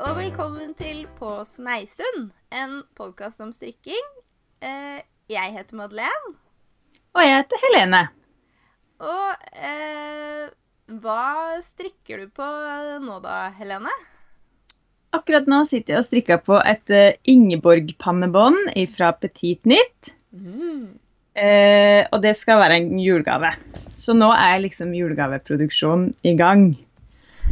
og velkommen til På Sneisund, en podkast om strikking. Eh, jeg heter Madeleine. Og jeg heter Helene. Og eh, hva strikker du på nå da, Helene? Akkurat nå sitter jeg og strikker på et uh, Ingeborg-pannebånd fra Petit Nytt. Mm. Eh, og det skal være en julegave. Så nå er liksom julegaveproduksjonen i gang.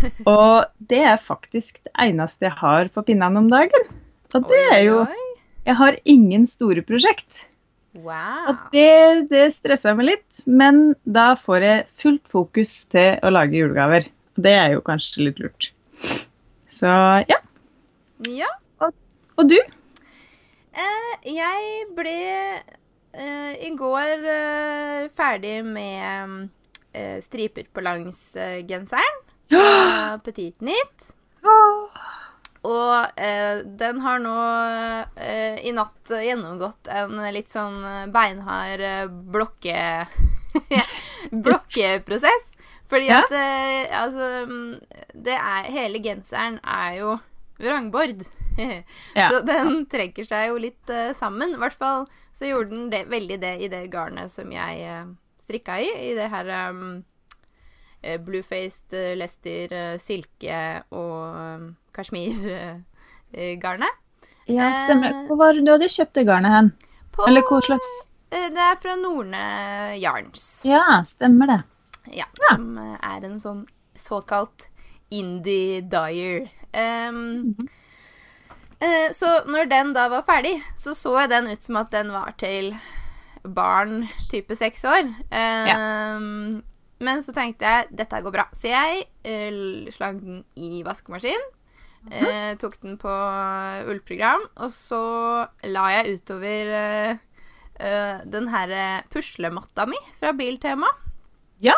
Og det er faktisk det eneste jeg har på pinnene om dagen. Og det er jo. Jeg har ingen store prosjekt. Wow. Og det, det stresser meg litt, men da får jeg fullt fokus til å lage julegaver. Og det er jo kanskje litt lurt. Så ja. Ja. Og du? Eh, jeg ble eh, i går eh, ferdig med eh, striper på langs genseren. Fra Petit Nytt. Og eh, den har nå eh, i natt gjennomgått en litt sånn beinhard eh, blokke... blokkeprosess. Fordi at eh, altså mm, det er Hele genseren er jo vrangbord. Så den trekker seg jo litt eh, sammen. I hvert fall så gjorde den det, veldig det i det garnet som jeg eh, strikka i. I det her um, eh, Bluefaced eh, Lester eh, silke og kasjmirgarnet. ja, stemmer. Hvor var det du hadde kjøpt det garnet hen? På- Eller hva slags Eh, Det er fra Norne Yarns. Ja, stemmer det. Ja, Ja. Som eh, er en sånn såkalt indie dyer. Um, eh, så når den da var ferdig, så så jeg den ut som at den var til barn type seks år. Um, Men så tenkte jeg dette går bra. Så jeg uh, slang den i vaskemaskin. uh, tok den på ullprogram, og så la jeg utover uh, eh, den her eh, puslematta mi fra Biltema. Ja.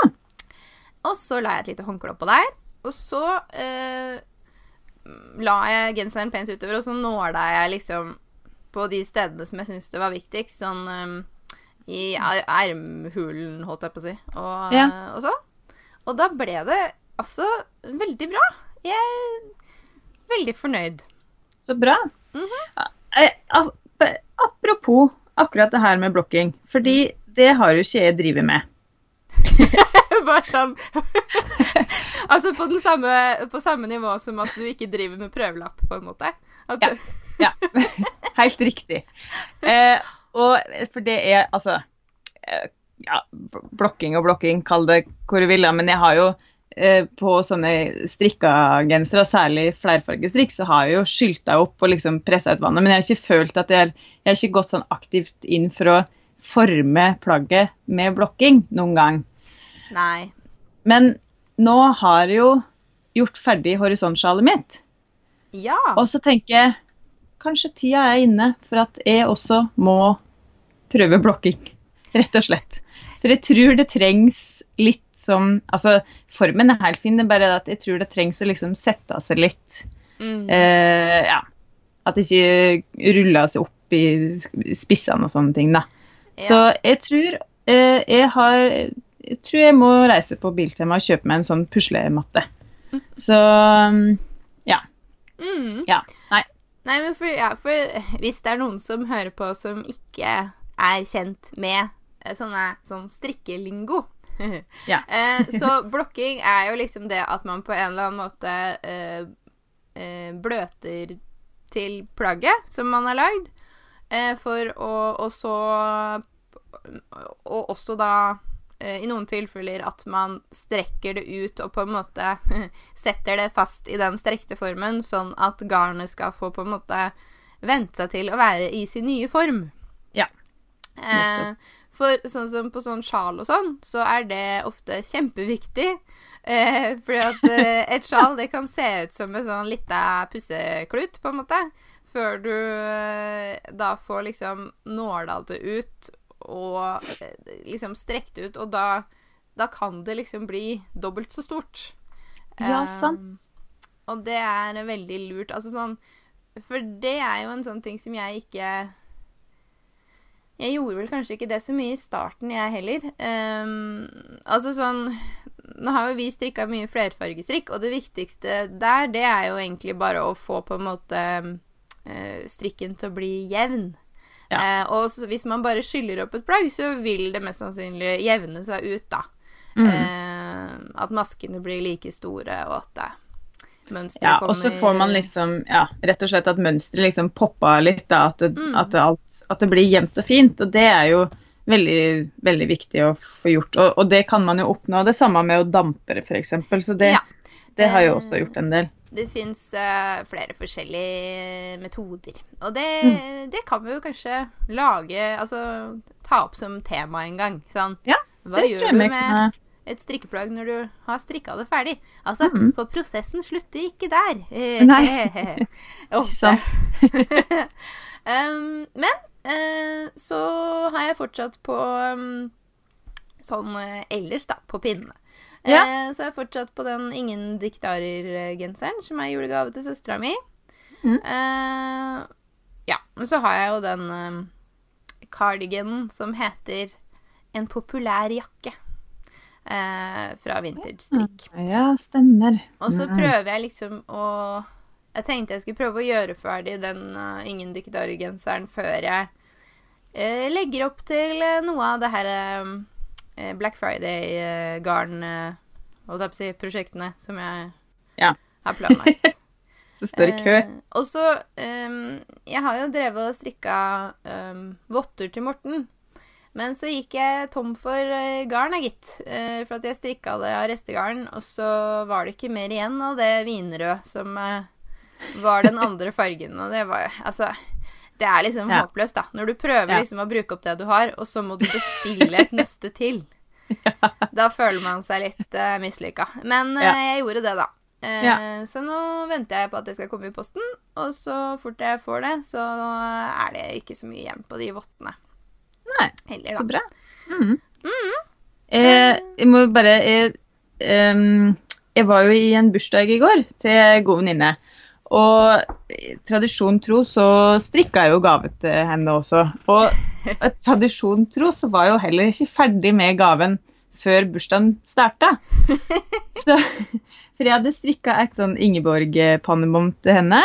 Og så la jeg et lite håndkle oppå der. Og så eh, la jeg genseren pent utover, og så nåla jeg liksom på de stedene som jeg syntes det var viktigst. Sånn eh, i er- ermhulen, holdt jeg på å si. Og, Ja. eh, og sånn. Og da ble det altså veldig bra. Jeg er veldig fornøyd. Så bra. Mm -hmm. Apropos akkurat det her med blokking, fordi det har jo ikke jeg drevet med. Bare sånn Altså på, den samme, på samme nivå som at du ikke driver med prøvelapp, på en måte. At, Ja. Ja, helt riktig. Eh, og for det er altså eh, Ja, blokking og blokking, kall det hvor du vil, men jeg har jo eh, på sånne strikka gensere, og særlig flerfargestrikk, så har jeg jo skylta opp og liksom pressa ut vannet, men jeg har ikke følt at jeg, har, jeg har ikke gått sånn aktivt inn for å forme plagget med blokking noen gang. Nei. Men nå har jeg jo gjort ferdig horisontsjalet mitt. Ja. Og så tenker jeg kanskje tida er inne for at jeg også må prøve blokking. Rett og slett. For jeg tror det trengs litt som Altså, formen er helt fin, det er bare at jeg tror det trengs å liksom sette seg litt. Mm. Eh, ja. At det ikke ruller seg opp i spissene og sånne ting, da. Så jeg tror eh, jeg har Jeg tror jeg må reise på Biltema og kjøpe meg en sånn puslematte. Så um, ja. Mm. Ja. Nei. Nei, men for, ja, for hvis det er noen som hører på som ikke er kjent med eh, sånne, sånn strikkelingo Ja. eh, Så blokking er jo liksom det at man på en eller annen måte eh, eh, bløter til plagget som man har lagd, eh, for å og så Og også da i noen tilfeller at man strekker det ut og på en måte setter det fast i den strekte formen, sånn at garnet skal få på en måte vente seg til å være i sin nye form. Ja. Eh, for sånn som på sånn sjal og sånn, så er det ofte kjempeviktig. Eh, fordi at eh, et sjal det kan se ut som en sånn lita pusseklut, på en måte. Før du eh, da får liksom nåla det ut og eh, liksom strekt ut, og da, da kan det liksom bli dobbelt så stort. Ja, sant. Um, Og det er veldig lurt. Altså sånn For det er jo en sånn ting som jeg ikke Jeg gjorde vel kanskje ikke det så mye i starten, jeg heller. Um, altså sånn nå har jo vi strikka mye flerfargestrikk, og det viktigste der, det er jo egentlig bare å få på en måte eh, strikken til å bli jevn. Ja. Eh, og så, hvis man bare skyller opp et plagg, så vil det mest sannsynlig jevne seg ut, da. Mm. Eh, at maskene blir like store, og at det mønsteret Ja, kommer og så får man liksom ja, rett og slett at mønsteret liksom poppa litt, da. At det, Mm. at, det alt, at det blir jevnt og fint. Og det er jo veldig, veldig viktig å få gjort. Og, og det kan man jo oppnå. Det samme med å dampe f.eks. Så det, Ja. Det har jo Eh, også gjort en del. Det fins flere forskjellige metoder. Og det, Mm. det kan vi jo kanskje lage Altså ta opp som tema en gang. Sånn Ja, Hva gjør jeg du med kan... et strikkeplagg når du har strikka det ferdig? Altså, Mhm. for prosessen slutter ikke der. Nei. Ofte. um, men uh, så har jeg fortsatt på um, sånn uh, ellers, da, på pinnene. Ja. Eh, så har jeg fortsatt på den Ingen diktarer-genseren, som er julegave til søstera mi. Mm. Eh, ja, og så har jeg jo den eh, cardiganen som heter En populær jakke. Eh, fra Vintage Strikk. Ja, stemmer. Og så Mm. prøver jeg liksom å Jeg tenkte jeg skulle prøve å gjøre ferdig den uh, Ingen diktarer-genseren før jeg eh, legger opp til eh, noe av det her eh, Black Friday-garn uh, Holdt jeg på å si prosjektene som jeg Ja. har planlagt. Så står i kø. Eh, og så um, Jeg har jo drevet og strikka um, votter til Morten. Men så gikk jeg tom for uh, garn, gitt. Uh, for at jeg strikka det av restegarn, og så var det ikke mer igjen av det vinrød som uh, var den andre fargen. Og det var jo Altså Det er liksom Ja. håpløst, da. Når du prøver Ja. liksom å bruke opp det du har, og så må du bestille et nøste til. Da føler man seg litt uh, mislykka. Men uh, jeg gjorde det, da. Uh, Ja. Så nå venter jeg på at det skal komme i posten, og så fort jeg får det, så er det ikke så mye igjen på de vottene Nei, heller, så bra. Mm. Eh, jeg må bare jeg, um, jeg var jo i en bursdag i går til god venninne. Og tradisjon tro så strikka jeg jo gave til henne også. Og tradisjon tro så var jeg jo heller ikke ferdig med gaven før bursdagen starta. Så, for jeg hadde strikka et sånn Ingeborg-pannebånd til henne.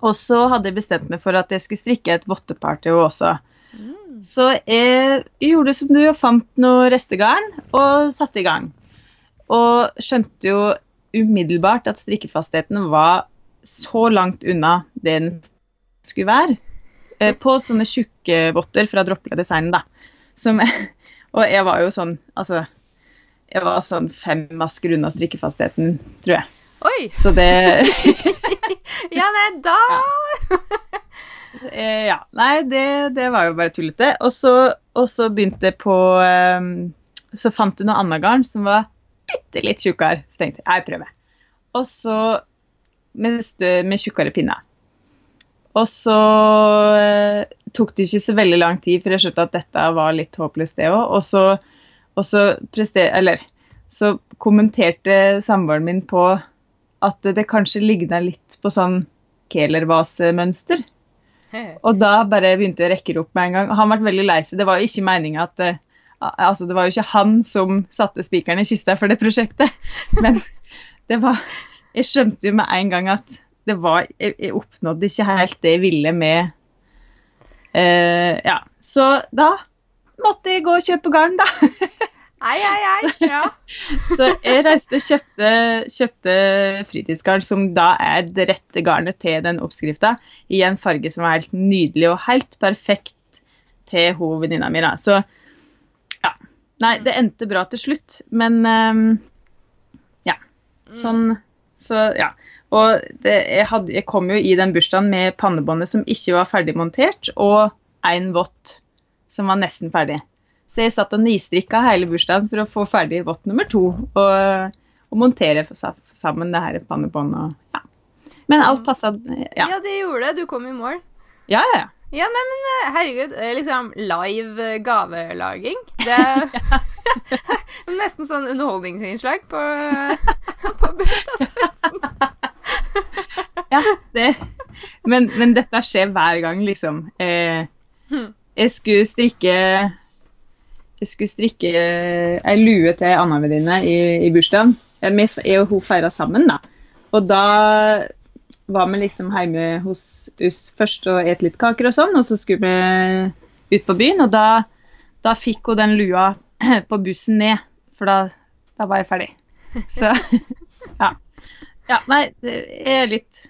Og så hadde jeg bestemt meg for at jeg skulle strikke et vottepar til henne også. Mm. Så jeg gjorde som du, og fant noe restegarn og satte i gang. Og skjønte jo umiddelbart at strikkefastheten var så langt unna det den skulle være. Eh, På sånne tjukke votter fra Dropple da. Som, og jeg var jo sånn, altså Jeg var sånn fem masker unna strikkefastheten, tror jeg. Oi! Så det Ja, nei, da Eh, ja. Nei, det, det var jo bare tullete. Og så, og så begynte jeg på um, Så fant du noe annet garn som var bitte litt tjukkere. Så tenkte jeg jeg prøver. Og så med, med tjukkere pinner. Og så eh, tok det ikke så veldig lang tid for jeg skjønte at dette var litt håpløst, det òg. Og så, og så prester... Eller så kommenterte samboeren min på at det kanskje ligna litt på sånn Kehler-vasemønster. Og da bare begynte jeg å rekke opp med en gang. Og han ble veldig lei seg. Det var jo ikke meninga at eh, Altså, det var jo ikke han som satte spikeren i kista for det prosjektet. Men det var Jeg skjønte jo med en gang at det var Jeg, jeg oppnådde ikke helt det jeg ville med uh, Ja. Så da måtte jeg gå og kjøpe garn, da. Ei, ei, ei. Ja. Så jeg reiste og kjøpte, kjøpte fritidsgarn, som da er det rette garnet til den oppskrifta, i en farge som var helt nydelig og helt perfekt til hun venninna mi. Så ja. Nei, det endte bra til slutt, men um, ja. Sånn Så ja. Og det, jeg, hadde, jeg kom jo i den bursdagen med pannebåndet som ikke var ferdig montert, og en vott som var nesten ferdig. Så jeg satt og nistrikka hele bursdagen for å få ferdig vott nummer to. Og, og montere sammen det her pannebåndet. Ja. Men alt passa. Ja. ja, det gjorde det. Du kom i mål. ja, ja. Ja, nei, men eh, herregud. eh, Liksom live eh, gavelaging. Det er nesten sånn underholdningsinnslag på, på bursdagsfesten. ja det. Men, men dette skjer hver gang, liksom. Eh, Hmm. jeg skulle strikke jeg skulle strikke ei lue til ei anna venninne i, i bursdagen. Jeg og hun feira sammen, da. Og da var vi liksom hjemme hos oss først og et litt kaker og sånn, og så skulle vi ut på byen. Og da, da fikk hun den lua på bussen ned, for da, da var jeg ferdig. Så ja. ja. Nei, jeg er litt,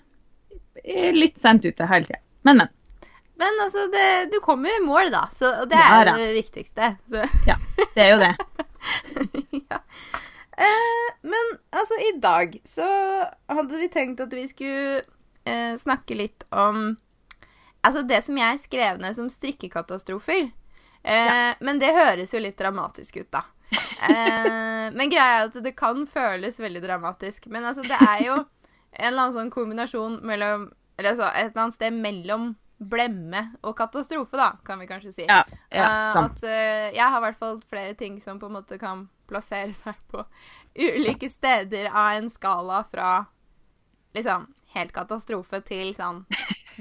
jeg er litt sent ute hele tida. Men, men. Men altså, det, du kommer jo i mål, da, så det Ja, er da. det viktigste. Så. Ja, det er jo det. ja. Eh, men altså, i dag så hadde vi tenkt at vi skulle eh, snakke litt om Altså det som jeg skrev ned som strikkekatastrofer. Eh, Men det høres jo litt dramatisk ut, da. Eh, men greia er at det kan føles veldig dramatisk. Men altså, det er jo en eller annen sånn kombinasjon mellom Eller altså et eller annet sted mellom blemme og katastrofe, da, kan vi kanskje si. Ja, ja sant. At eh, jeg har i hvert fall flere ting som på en måte kan plassere seg på ulike steder av en skala fra liksom helt katastrofe til sånn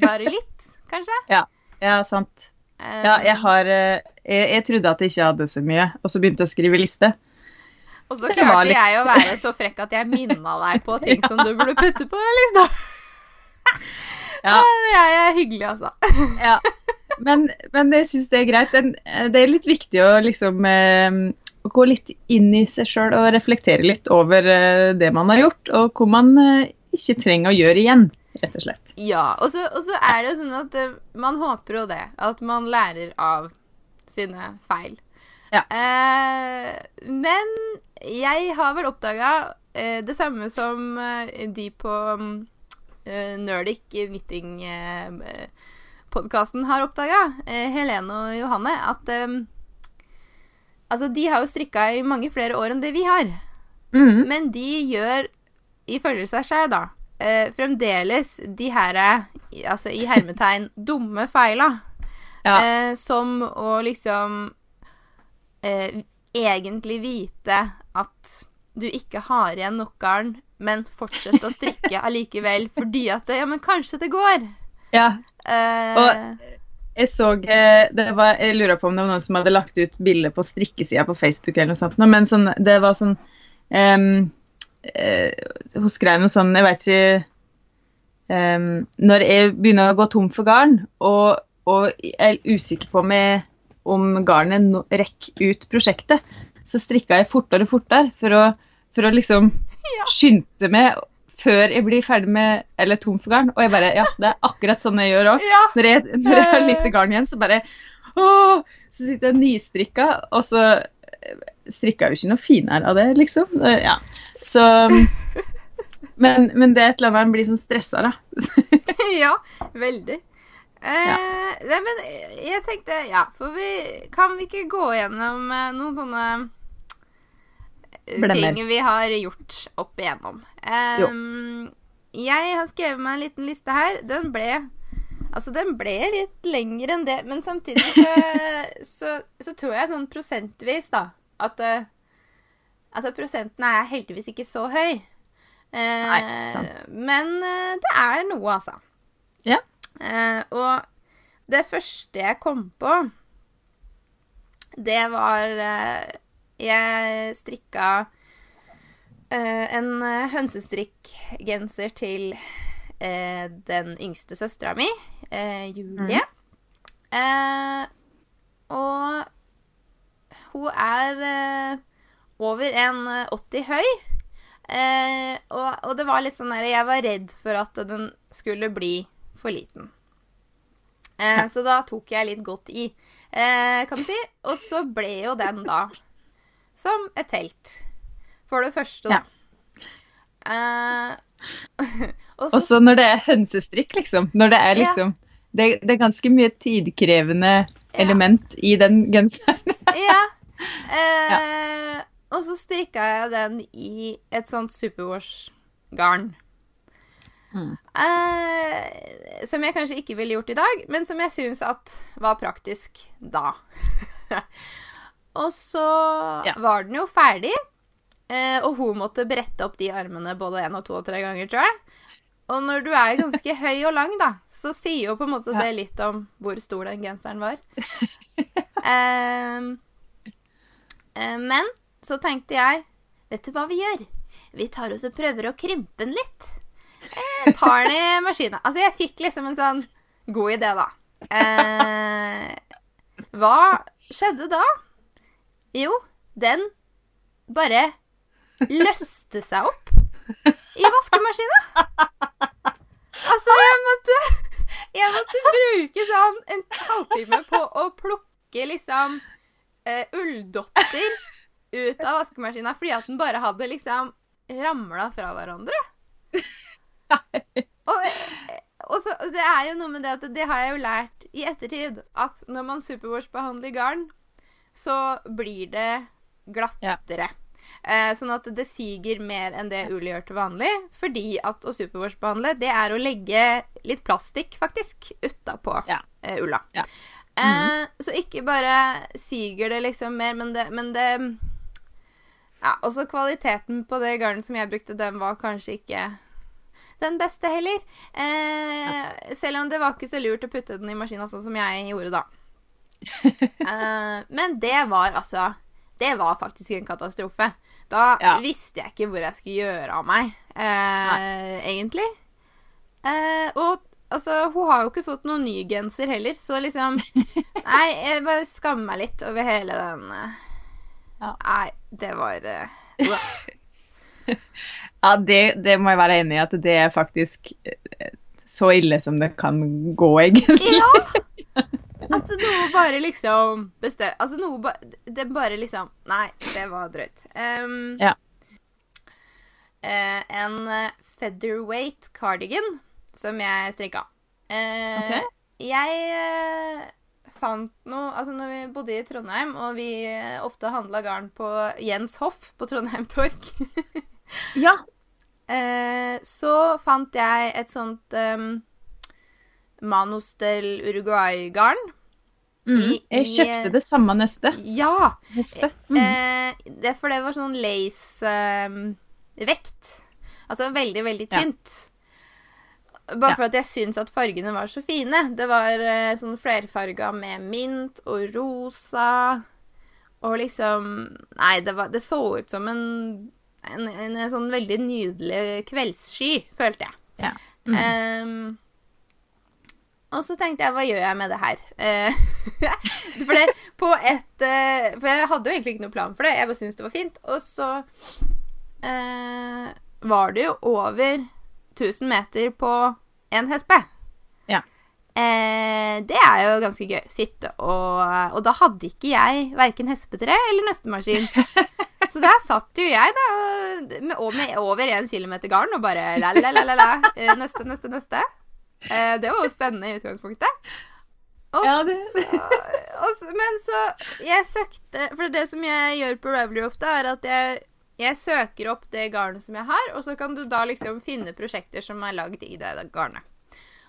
bare litt, kanskje. Ja, sant. Eh, Ja, jeg har eh, jeg, jeg trodde at jeg ikke hadde så mye, og så begynte jeg å skrive liste. og så det klarte litt- jeg å være så frekk at jeg minna deg på ting som du burde putte på den lista. Ja. Jeg er hyggelig, altså. Ja. Men, men jeg syns det er greit. Det er litt viktig å liksom eh, gå litt inn i seg sjøl og reflektere litt over eh, det man har gjort, og hvor man eh, ikke trenger å gjøre igjen, rett og slett. Ja, og så, og så er det jo sånn at eh, man håper jo det. At man lærer av sine feil. Ja. Eh, men jeg har vel oppdaga eh, det samme som de på mm, eh, Nerdic Knitting-podkasten har oppdaga, Helene og Johanne, at Altså, de har jo strikka i mange flere år enn det vi har. Mm. Men de gjør, ifølge seg sjøl, da, eh, fremdeles de her, altså i hermetegn, dumme feila. Ja. Eh, som å liksom eh, egentlig vite at du ikke har igjen nok garn, men fortsette å strikke allikevel fordi at det, Ja, men kanskje det går. ja. Eh, Og- Jeg så eh, det var, Jeg lurer på om det var noen som hadde lagt ut bilde på strikkesida på Facebook eller noe sånt, men sånn, det var sånn um, uh, Hun skrev noe sånn Jeg vet ikke um, Når jeg begynner å gå tom for garn, og, og jeg er usikker på om, jeg, om garnet no, rekker ut prosjektet, så strikka jeg fortere og fortere for å, for å liksom skynde meg før jeg blir ferdig med eller tom for garn. Og jeg bare Ja, det er akkurat sånn jeg gjør òg. ja. Når jeg, når jeg har lite garn igjen, så bare åh, Så sitter jeg nystrikka, og så strikka strikker jeg jo ikke noe finere av det, liksom. Eh, Ja. Så men, men det er et eller annet en blir sånn stressa, da. ja, veldig. Eh, Nei, men jeg tenkte Ja, for vi Kan vi ikke gå gjennom eh, noen sånne eh, Blemmer. ting vi har gjort opp igjennom? Um, jeg har skrevet meg en liten liste her. Den ble Altså, den ble litt lengre enn det, men samtidig så, så, så tror jeg sånn prosentvis, da, at uh, Altså, prosenten er heldigvis ikke så høy. Uh, Nei, sant. Men uh, det er noe, altså. Ja. Eh, og det første jeg kom på, det var eh, Jeg strikka uh, en eh, hønsestrikkgenser til uh, den yngste søstera mi, uh, Julie. Eh, og hun er eh, over 1,80 høy. Eh, og, og det var litt sånn der Jeg var redd for at den skulle bli for liten. Eh, så da tok jeg litt godt i, eh, kan du si. Og så ble jo den da som et telt. For det første, da. Eh, og Og så når det er hønsestrikk, liksom. Når det er Ja. liksom det, det er ganske mye tidkrevende element i den genseren. Ja. Eh, Og så strikka jeg den i et sånt superwash-garn. Mm. Uh, som jeg kanskje ikke ville gjort i dag, men som jeg syns at var praktisk da. og så Ja. var den jo ferdig, eh, og hun måtte brette opp de armene både én og to og tre ganger, tror jeg. Og når du er ganske høy og lang, da, så sier jo på en måte Ja. det litt om hvor stor den genseren var. Eh, men så tenkte jeg Vet du hva vi gjør? Vi tar oss og prøver å krympe den litt. Eh, tar den i maskina. Altså, jeg fikk liksom en sånn god idé, da. Eh, hva skjedde da? Jo, den bare løste seg opp i vaskemaskina. Altså, jeg måtte Jeg måtte bruke sånn en halvtime på å plukke liksom uh, ulldotter ut av vaskemaskina fordi at den bare hadde liksom ramla fra hverandre. Og, og så, det er jo noe med det at det har jeg jo lært i ettertid, at når man superwash-behandler garn, så blir det glattere. Eh, sånn at det siger mer enn det ull gjør til vanlig. Fordi at å superwash-behandle, det er å legge litt plastikk, faktisk, utapå Ja. eh, ulla. Ja. Eh, så ikke bare siger det liksom mer, men det, men det Ja, også kvaliteten på det garnet som jeg brukte, den var kanskje ikke den beste heller. Eh, Selv om det var ikke så lurt å putte den i maskina sånn som jeg gjorde da. Eh, men det var altså Det var faktisk en katastrofe. Da Ja. visste jeg ikke hvor jeg skulle gjøre av meg, eh, egentlig. Eh, og altså, hun har jo ikke fått noen ny genser heller, så liksom Nei, jeg bare skammer meg litt over hele den Ja. Nei, det var eh. Ja, det, det må jeg være enig i, at det er faktisk så ille som det kan gå, egentlig. Ja! At noe bare liksom bestøv... Altså noe ba Det bare liksom Nei, det var drøyt. Um, Ja. Uh, en eh, featherweight cardigan som jeg strikka. Uh, Ok. Jeg uh, fant noe Altså, når vi bodde i Trondheim, og vi eh, ofte handla garn på Jens Hoff på Trondheim Tork Ja. Eh, så fant jeg et sånt um, Manos del Uruguay-garn. Mm. I- Jeg i- kjøpte det samme nøstet. Ja! Nøste. Mm. Eh, det, for det var sånn lace-vekt. altså veldig, veldig Ja. tynt. Bare Ja. for at jeg syns at fargene var så fine. Det var eh, sånn flerfarga med mint og rosa og liksom Nei, det, var, det så ut som en, en, en, sånn veldig nydelig kveldssky, følte jeg. Ja. Mm. Og så tenkte jeg, hva gjør jeg med det her? Eh, for det, på et eh, For jeg hadde jo egentlig ikke noe plan for det, jeg bare syntes det var fint. Og så eh, var det jo over 1000 meter på en hespe. Ja. Eh, det er jo ganske gøy. Sitte og Og da hadde ikke jeg verken hespetre eller nøstemaskin. Så der satt jo jeg, da, med, med over én kilometer garn og bare la-la-la-la. Nøste, nøste, nøste. Eh, det var jo spennende i utgangspunktet. Og Ja, det- så, og Men så Jeg søkte For det som jeg gjør på Ravelry ofte, er at jeg, jeg søker opp det garnet som jeg har, og så kan du da liksom finne prosjekter som er lagd i det garnet.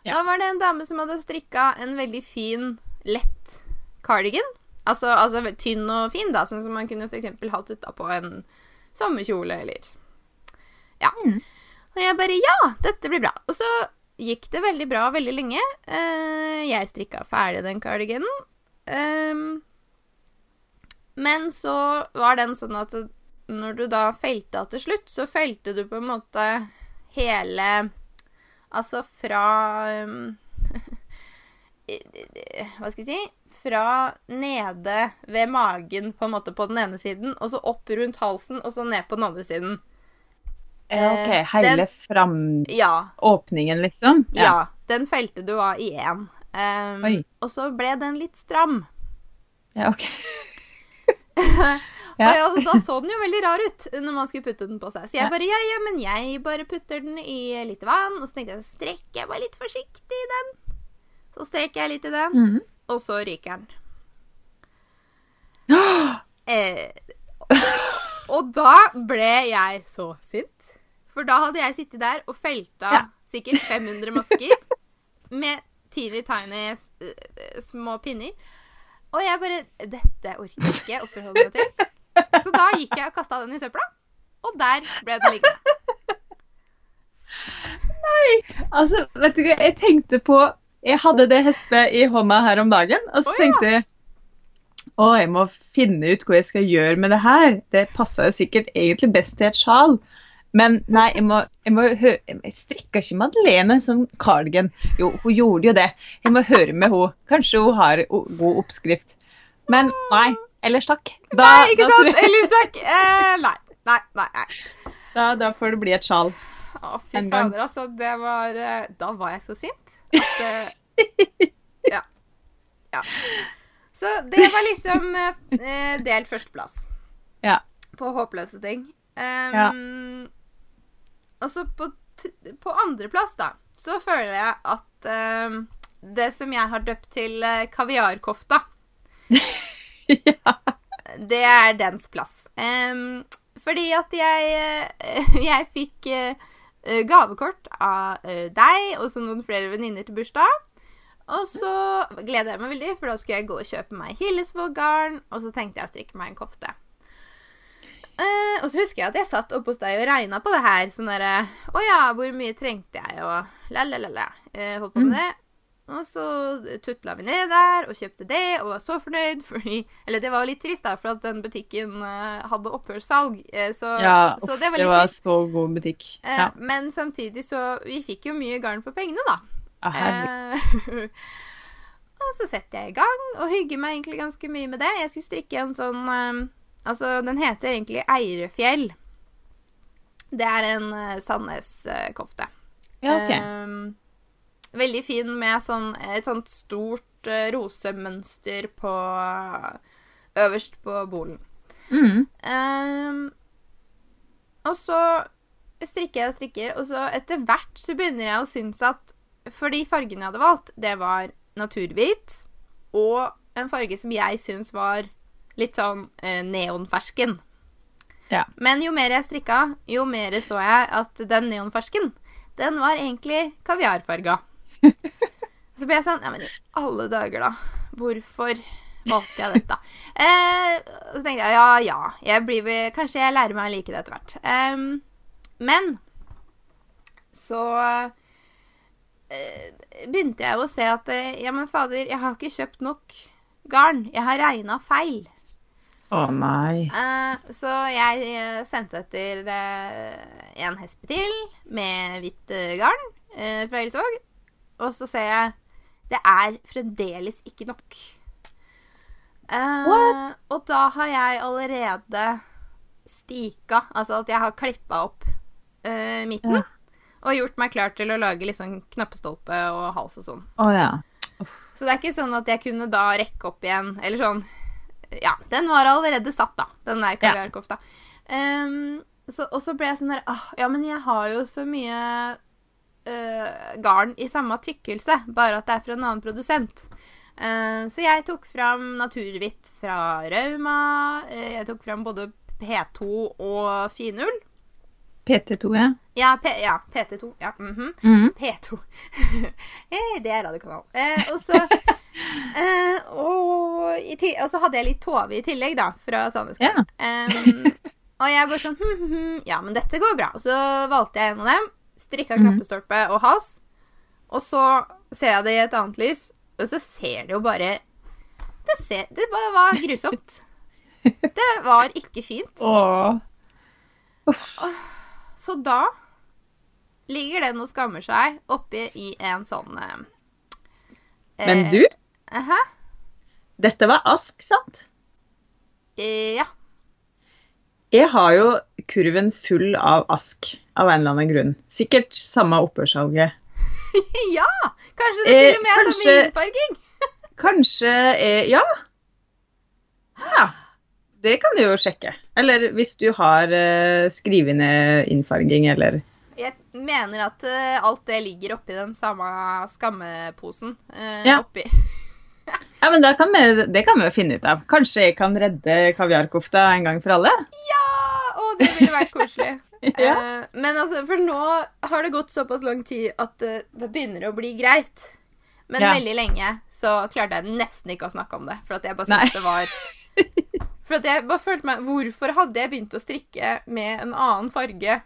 Ja. Da var det en dame som hadde strikka en veldig fin, lett cardigan. Altså, altså tynn og fin, da, sånn som man kunne f.eks. hatt utapå en sommerkjole eller Ja. Mm. Og jeg bare Ja, dette blir bra. Og så gikk det veldig bra veldig lenge. Uh, jeg strikka ferdig den cardiganen. Um, men så var den sånn at når du da felte til slutt, så felte du på en måte hele Altså fra um, Hva skal jeg si? Fra nede ved magen på en måte på den ene siden, og så opp rundt halsen, og så ned på den andre siden. Ja, OK. eh, Hele den- fram... Ja. Liksom? Ja. Den felte du av i én. Um, og så ble den litt stram. Ja, OK. Og Ja. ja, da så den jo veldig rar ut når man skulle putte den på seg. Så jeg bare ja, ja, men jeg bare putter den i litt vann. Og så tenkte jeg strekker jeg bare litt forsiktig i den. Så streker jeg litt i den, Mhm. og så ryker den. Eh, og da ble jeg så sint. For da hadde jeg sittet der og felta Ja. sikkert 500 masker med teeny tiny eh, små pinner. Og jeg bare Dette orker jeg ikke å forholde meg til. Så da gikk jeg og kasta den i søpla, og der ble den liggende. Nei! Altså, vet du hva, jeg tenkte på Jeg hadde det hespet i hånda her om dagen, og så oh, ja. tenkte jeg Å, jeg må finne ut hva jeg skal gjøre med det her. Det passer jo sikkert egentlig best til et sjal. Men nei, jeg må, jeg må høre Jeg strikka ikke Madeleine som cardigan. Jo, hun gjorde jo det. Jeg må høre med henne. Kanskje hun har god oppskrift. Men nei. Ellers takk. Da, Nei, ikke sant? jeg- Ellers takk. Eh, nei. Nei, nei, nei. da, da får det bli et sjal. Å, fy fader, altså. Det var eh, Da var jeg så sint at eh, Ja. Ja. Så det var liksom eh, delt førsteplass Ja. på håpløse ting. Um, Ja. Og så på, t på andreplass, da, så føler jeg at eh, det som jeg har døpt til eh, kaviarkofta ja. Det er dens plass. Um, fordi at jeg, eh, jeg fikk eh, gavekort av eh, deg og så noen flere venninner til bursdag. Og så gleder jeg meg veldig, for da skulle jeg gå og kjøpe meg Hillesvåg-garn. Og så tenkte jeg å strikke meg en kofte. Eh, og så husker jeg at jeg satt oppe hos deg og regna på det her. Sånn derre Å ja, hvor mye trengte jeg, og la-la-la-la. Uh, holdt på med det. Og så tutla vi ned der og kjøpte det, og var så fornøyd, fordi Eller det var jo litt trist, da, for at den butikken uh, hadde opphørssalg. eh, så, ja så det var det var trist. så god butikk. Eh, Ja. Men samtidig så Vi fikk jo mye garn for pengene, da. Ah. Eh, og så setter jeg i gang og hygger meg egentlig ganske mye med det. Jeg skulle strikke en sånn eh, Altså, den heter egentlig Eirefjell. Det er en uh, Sandnes-kofte. ja, ok. um, veldig fin med sånn, et sånt stort uh, rosemønster på Øverst på bolen. Mm. Um, og så strikker jeg og strikker, og så etter hvert så begynner jeg å synes at For de fargene jeg hadde valgt, det var naturhvit og en farge som jeg syns var litt sånn eh, neonfersken. Ja. Men jo mer jeg strikka, jo mer så jeg at den neonfersken, den var egentlig kaviarfarga. Så ble jeg sånn Ja, men i alle dager, da. Hvorfor valgte jeg dette? Eh, så tenkte jeg ja, ja. Jeg blir kanskje jeg lærer meg å like det etter hvert. Eh, men så eh, begynte jeg å se at eh, ja, men fader, jeg har ikke kjøpt nok garn. Jeg har regna feil. Å nei. Uh, så jeg eh, sendte etter uh, en hespe til med hvitt uh, garn fra Hillesvåg. Og så ser jeg det er fremdeles ikke nok. What? og da har jeg allerede stika, altså at jeg har klippa opp midten. Ja. Og gjort meg klar til å lage sånn knappestolpe og hals og sånn. Oh, ja. Så det er ikke sånn at jeg kunne da rekke opp igjen, eller sånn Ja, den var allerede satt, da, den der kaviarkofta. Ehm, så, og så ble jeg sånn der ah, Ja, men jeg har jo så mye uh, garn i samme tykkelse, bare at det er fra en annen produsent. Uh, så jeg tok fram naturhvitt fra Rauma. Uh, jeg tok fram både P2 og finull. PT2, ja. Ja, P ja PT2. Ja, mhm. Mhm. P2. hey, det er radiokanal. Eh, og så eh, og, og så hadde jeg litt Tove i tillegg, da, fra Sameskolen. Yeah. um, og jeg bare sånn hm, hm, hm, Ja, men dette går bra. Og så valgte jeg en av dem. Strikka mm. knappestolpe og hals. Og så ser jeg det i et annet lys, og så ser det jo bare Det, ser, det bare var grusomt. Det var ikke fint. Åh. Så da ligger den og skammer seg oppi i en sånn eh, Men eh, du, -huh. dette var ask, sant? Eh, ja. Jeg har jo kurven full av ask av en eller annen grunn. Sikkert samme opphørssalget. ja! Kanskje det Eh, til og med er kanskje- samme innfarging? Kanskje eh, Ja. Ja. Det kan du jo sjekke. Eller hvis du har eh, skrivende innfarging, eller Jeg mener at eh, alt det ligger oppi den samme skammeposen. eh, Ja. Oppi. Ja, men det kan vi, det kan vi jo finne ut av. Kanskje jeg kan redde kaviarkofta en gang for alle? Ja! Å, det ville vært koselig. Ja. uh, men altså, for nå har det gått såpass lang tid at uh, det begynner å bli greit. Men Ja. veldig lenge så klarte jeg nesten ikke å snakke om det. For at jeg bare syntes det var For at jeg bare følte meg Hvorfor hadde jeg begynt å strikke med en annen farge?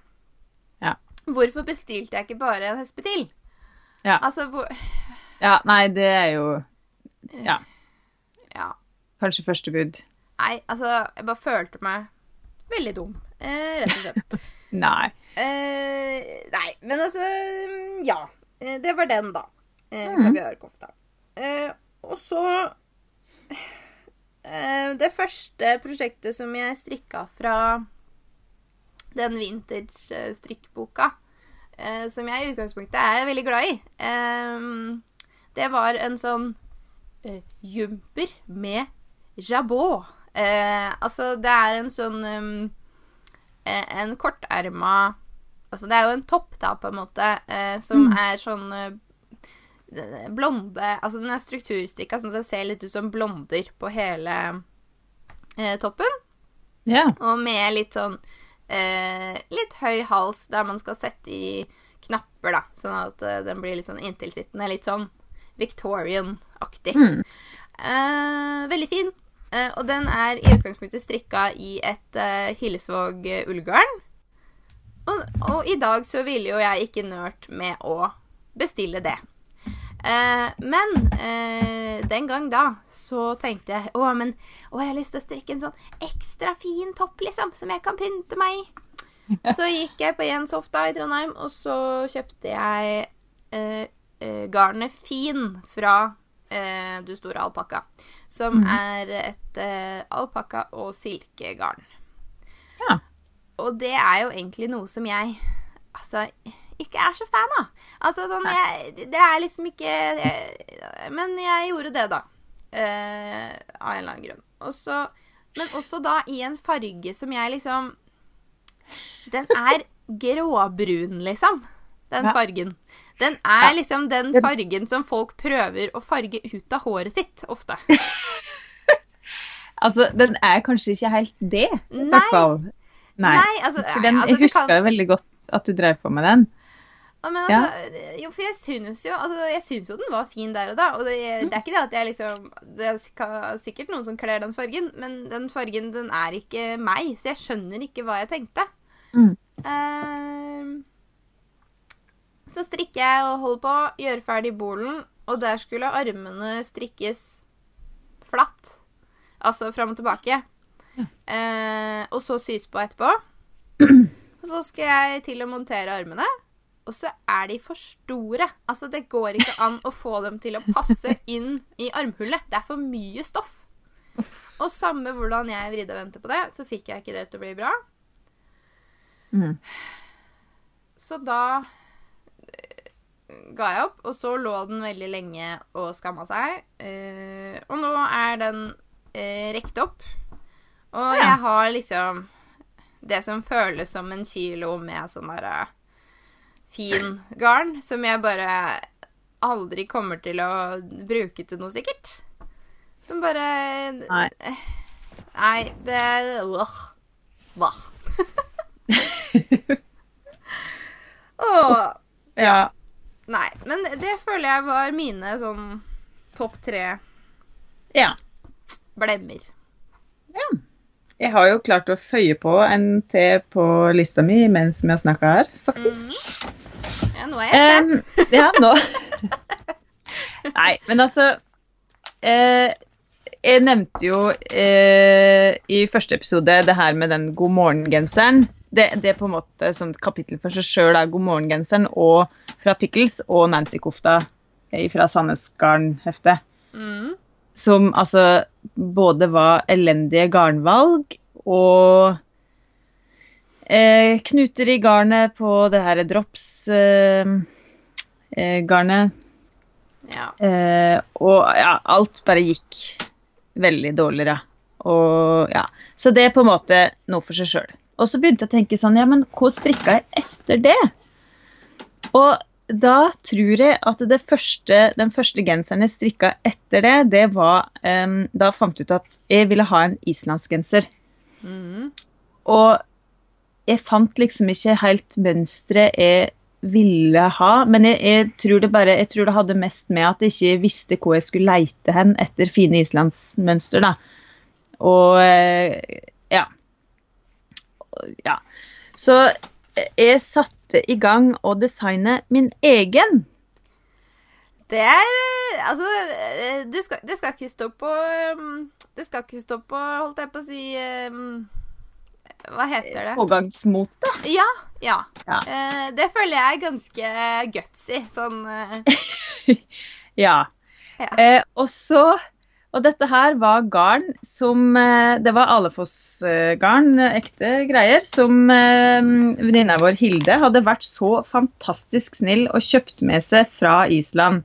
Ja. Hvorfor bestilte jeg ikke bare en hespe til? Ja. Altså, hvor Ja, nei, det er jo Ja. Ja. kanskje første bud? Nei, altså, jeg bare følte meg veldig dum, eh, rett og slett. Nei. Eh, nei, men altså Ja. Eh, Det var den, da. Eh, mm. Kaviarkofta. Eh, og så eh, Det første prosjektet som jeg strikka fra den vintage-strikkboka, eh, som jeg i utgangspunktet er veldig glad i, det var en sånn eh, jumper med jabot. Uh, altså, det er en sånn um, eh, En korterma Altså, det er jo en topp, da, på en måte, uh, som er sånn blonde Altså, den er strukturstrikka sånn at det ser litt ut som blonder på hele toppen. Ja. Og med litt sånn Litt høy hals der man skal sette i knapper, da. Sånn at den blir litt sånn inntilsittende. Litt sånn Victorian-aktig. Mm. Eh, veldig fin. Eh, og den er i utgangspunktet strikka i et uh, Hillesvåg eh, ullgarn. Og, og i dag så ville jo jeg ikke nørt med å bestille det. Eh, men eh, den gang da så tenkte jeg å, men å, jeg har lyst til å strikke en sånn ekstra fin topp, liksom, som jeg kan pynte meg i. Så gikk jeg på Jens Hofta i Trondheim, og så kjøpte jeg eh, eh, garnet Fin fra eh, Du store alpakka. Som er et eh, alpakka- og silkegarn. Ja. Og det er jo egentlig noe som jeg altså ikke er så fan av. Altså sånn jeg, Det er liksom ikke jeg, Men jeg gjorde det, da. Eh, av en eller annen grunn. Og så, men også da i en farge som jeg liksom Den er gråbrun, liksom. Den Ja. fargen. Den er Ja. liksom den fargen som folk prøver å farge ut av håret sitt, ofte. Altså, den er kanskje ikke helt det, i hvert fall. Nei. Nei, altså, For den, altså, jeg husker kan- veldig godt at du drev på med den. Ja, men Ja. altså, jo, for jeg synes jo altså, Jeg synes jo den var fin der og da. Og det, det er ikke det at jeg liksom Det er sikkert noen som kler den fargen, men den fargen, den er ikke meg. Så jeg skjønner ikke hva jeg tenkte. Mm. Ehm, så strikker jeg og holder på, gjør ferdig bolen, og der skulle armene strikkes flatt. Altså fram og tilbake. Eh, og så sys på etterpå. Og så skal jeg til å montere armene, og så er de for store. Altså, det går ikke an å få dem til å passe inn i armhullet. Det er for mye stoff. Og samme hvordan jeg vridde og vendte på det, så fikk jeg ikke det til å bli bra. Mm. Så da ga jeg opp, og så lå den veldig lenge og skamma seg. Uh, og nå er den uh, rekt opp. Og Ja. jeg har liksom det som føles som en kilo med sånn derre fin garn, som jeg bare aldri kommer til å bruke til noe sikkert. Som bare Nei. Nei, det øh. Hva? Åh, Ja. Nei, men det føler jeg var mine sånn topp tre ja. blemmer. Jeg har jo klart å føye på en til på lista mi mens vi har snakka her, faktisk. Ja, nå er jeg spent. Um, ja, nå Nei, men altså eh, Jeg nevnte jo eh, i første episode det her med den god morgen-genseren. Det, det er på en måte et kapittel for seg sjøl, god morgen-genseren og fra Pickles og Nancy-kofta fra Sandnes Garn-heftet. Mm. Som altså både var elendige garnvalg og eh, knuter i garnet på det her drops-garnet. Eh. Ja. Eh, og ja, alt bare gikk veldig dårligere. Og ja. Så det er på en måte noe for seg sjøl. Og så begynte jeg å tenke sånn, ja, men hvor strikka jeg etter det? Og da tror jeg at det første, den første genseren jeg strikka etter det, det var um, Da fant jeg ut at jeg ville ha en islandsgenser. Mm. Og jeg fant liksom ikke helt mønsteret jeg ville ha, men jeg, jeg, tror det bare, jeg tror det hadde mest med at jeg ikke visste hvor jeg skulle leite hen etter fine islandsmønster. da. Og eh, ja. Ja. Så jeg satte i gang å designe min egen. Det er, Altså, eh, du skal, det skal ikke stå på um, Det skal ikke stå på, holdt jeg på å si um, Hva heter det? Pågangsmote. Ja. ja. Ja. Eh, det føler jeg er ganske gutsy. Sånn eh, Ja. Ja. Eh, og så Og dette her var garn som eh, Det var Alefoss-garn, eh, ekte greier, som eh, venninna vår Hilde hadde vært så fantastisk snill og kjøpt med seg fra Island.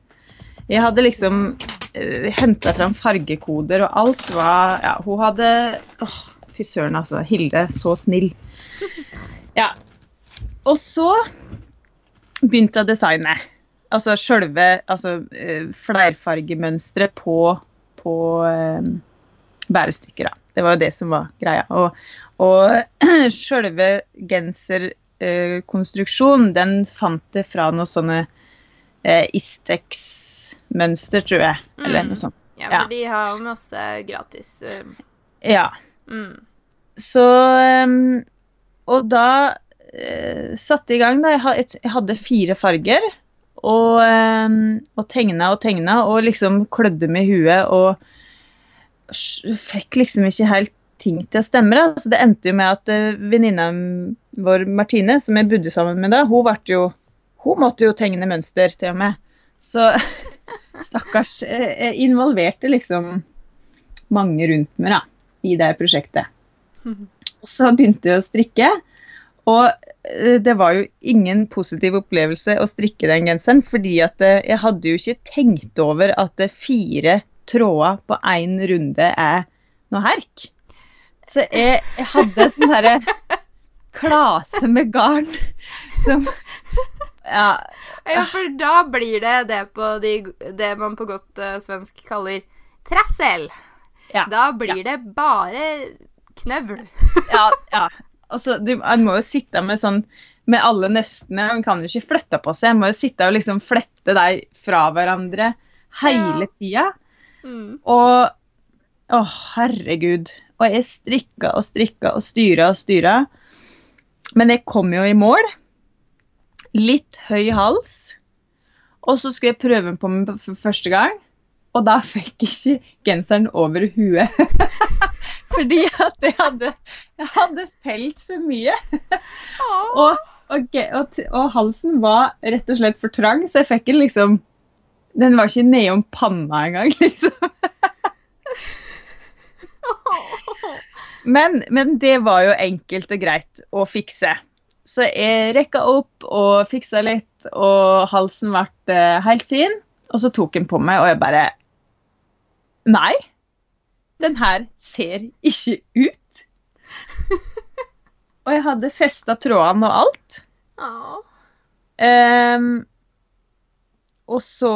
Jeg hadde liksom uh, henta fram fargekoder, og alt var Ja, hun hadde Åh, fy søren, altså. Hilde, så snill. Ja. Og så begynte jeg å designe. Altså sjølve altså, flerfargemønsteret på, på eh, bærestykker. Da. Det var jo det som var greia. Og, og sjølve genserkonstruksjonen, den fant jeg fra noen sånne eh, Istex-mønster, tror jeg. Eller Mm. noe sånt. Ja, Ja. for de har masse gratis. eh, Ja. Mm. Så ehm, Og da uh, satte i gang. Da. Jeg hadde fire farger. Og, um, og tegna og tegna og liksom klødde med huet og fikk liksom ikke helt ting til å stemme. Da. Så det endte jo med at uh, venninna vår Martine, som jeg bodde sammen med da, hun, jo, hun måtte jo tegne mønster til og med. Så stakkars Jeg jeg involverte liksom mange rundt meg da, i det prosjektet. Og så begynte jeg å strikke, og eh, det var jo ingen positiv opplevelse å strikke den genseren, fordi at eh, jeg hadde jo ikke tenkt over at fire tråder på én runde er noe herk. Så jeg, jeg hadde sånn herre klase med garn som Ja. Ja, for da blir det det, på de, det man på godt uh, svensk kaller trassel. Ja. Da blir det bare knøvl. ja, ja. Altså, du, man må jo sitte med sånn med alle nøstene. Man kan jo ikke flytte på seg. Man må jo sitte og liksom flette deg fra hverandre hele tida. Mm. Og Å, herregud. Og jeg strikka og strikka og styra og styra. Men jeg kom jo i mål. Litt høy hals. Og så skulle jeg prøve på meg for første gang. Og da fikk jeg ikke genseren over huet. Fordi at jeg hadde, jeg hadde felt for mye. Og, og, og, og halsen var rett og slett for trang, så jeg fikk den liksom Den var ikke nedom panna engang, liksom. Men, men det var jo enkelt og greit å fikse. Så jeg rekka opp og fiksa litt, og halsen ble eh, helt fin. Og så tok den på meg, og jeg bare Nei, den her ser ikke ut. og jeg hadde festa trådene og alt. Ehm, og så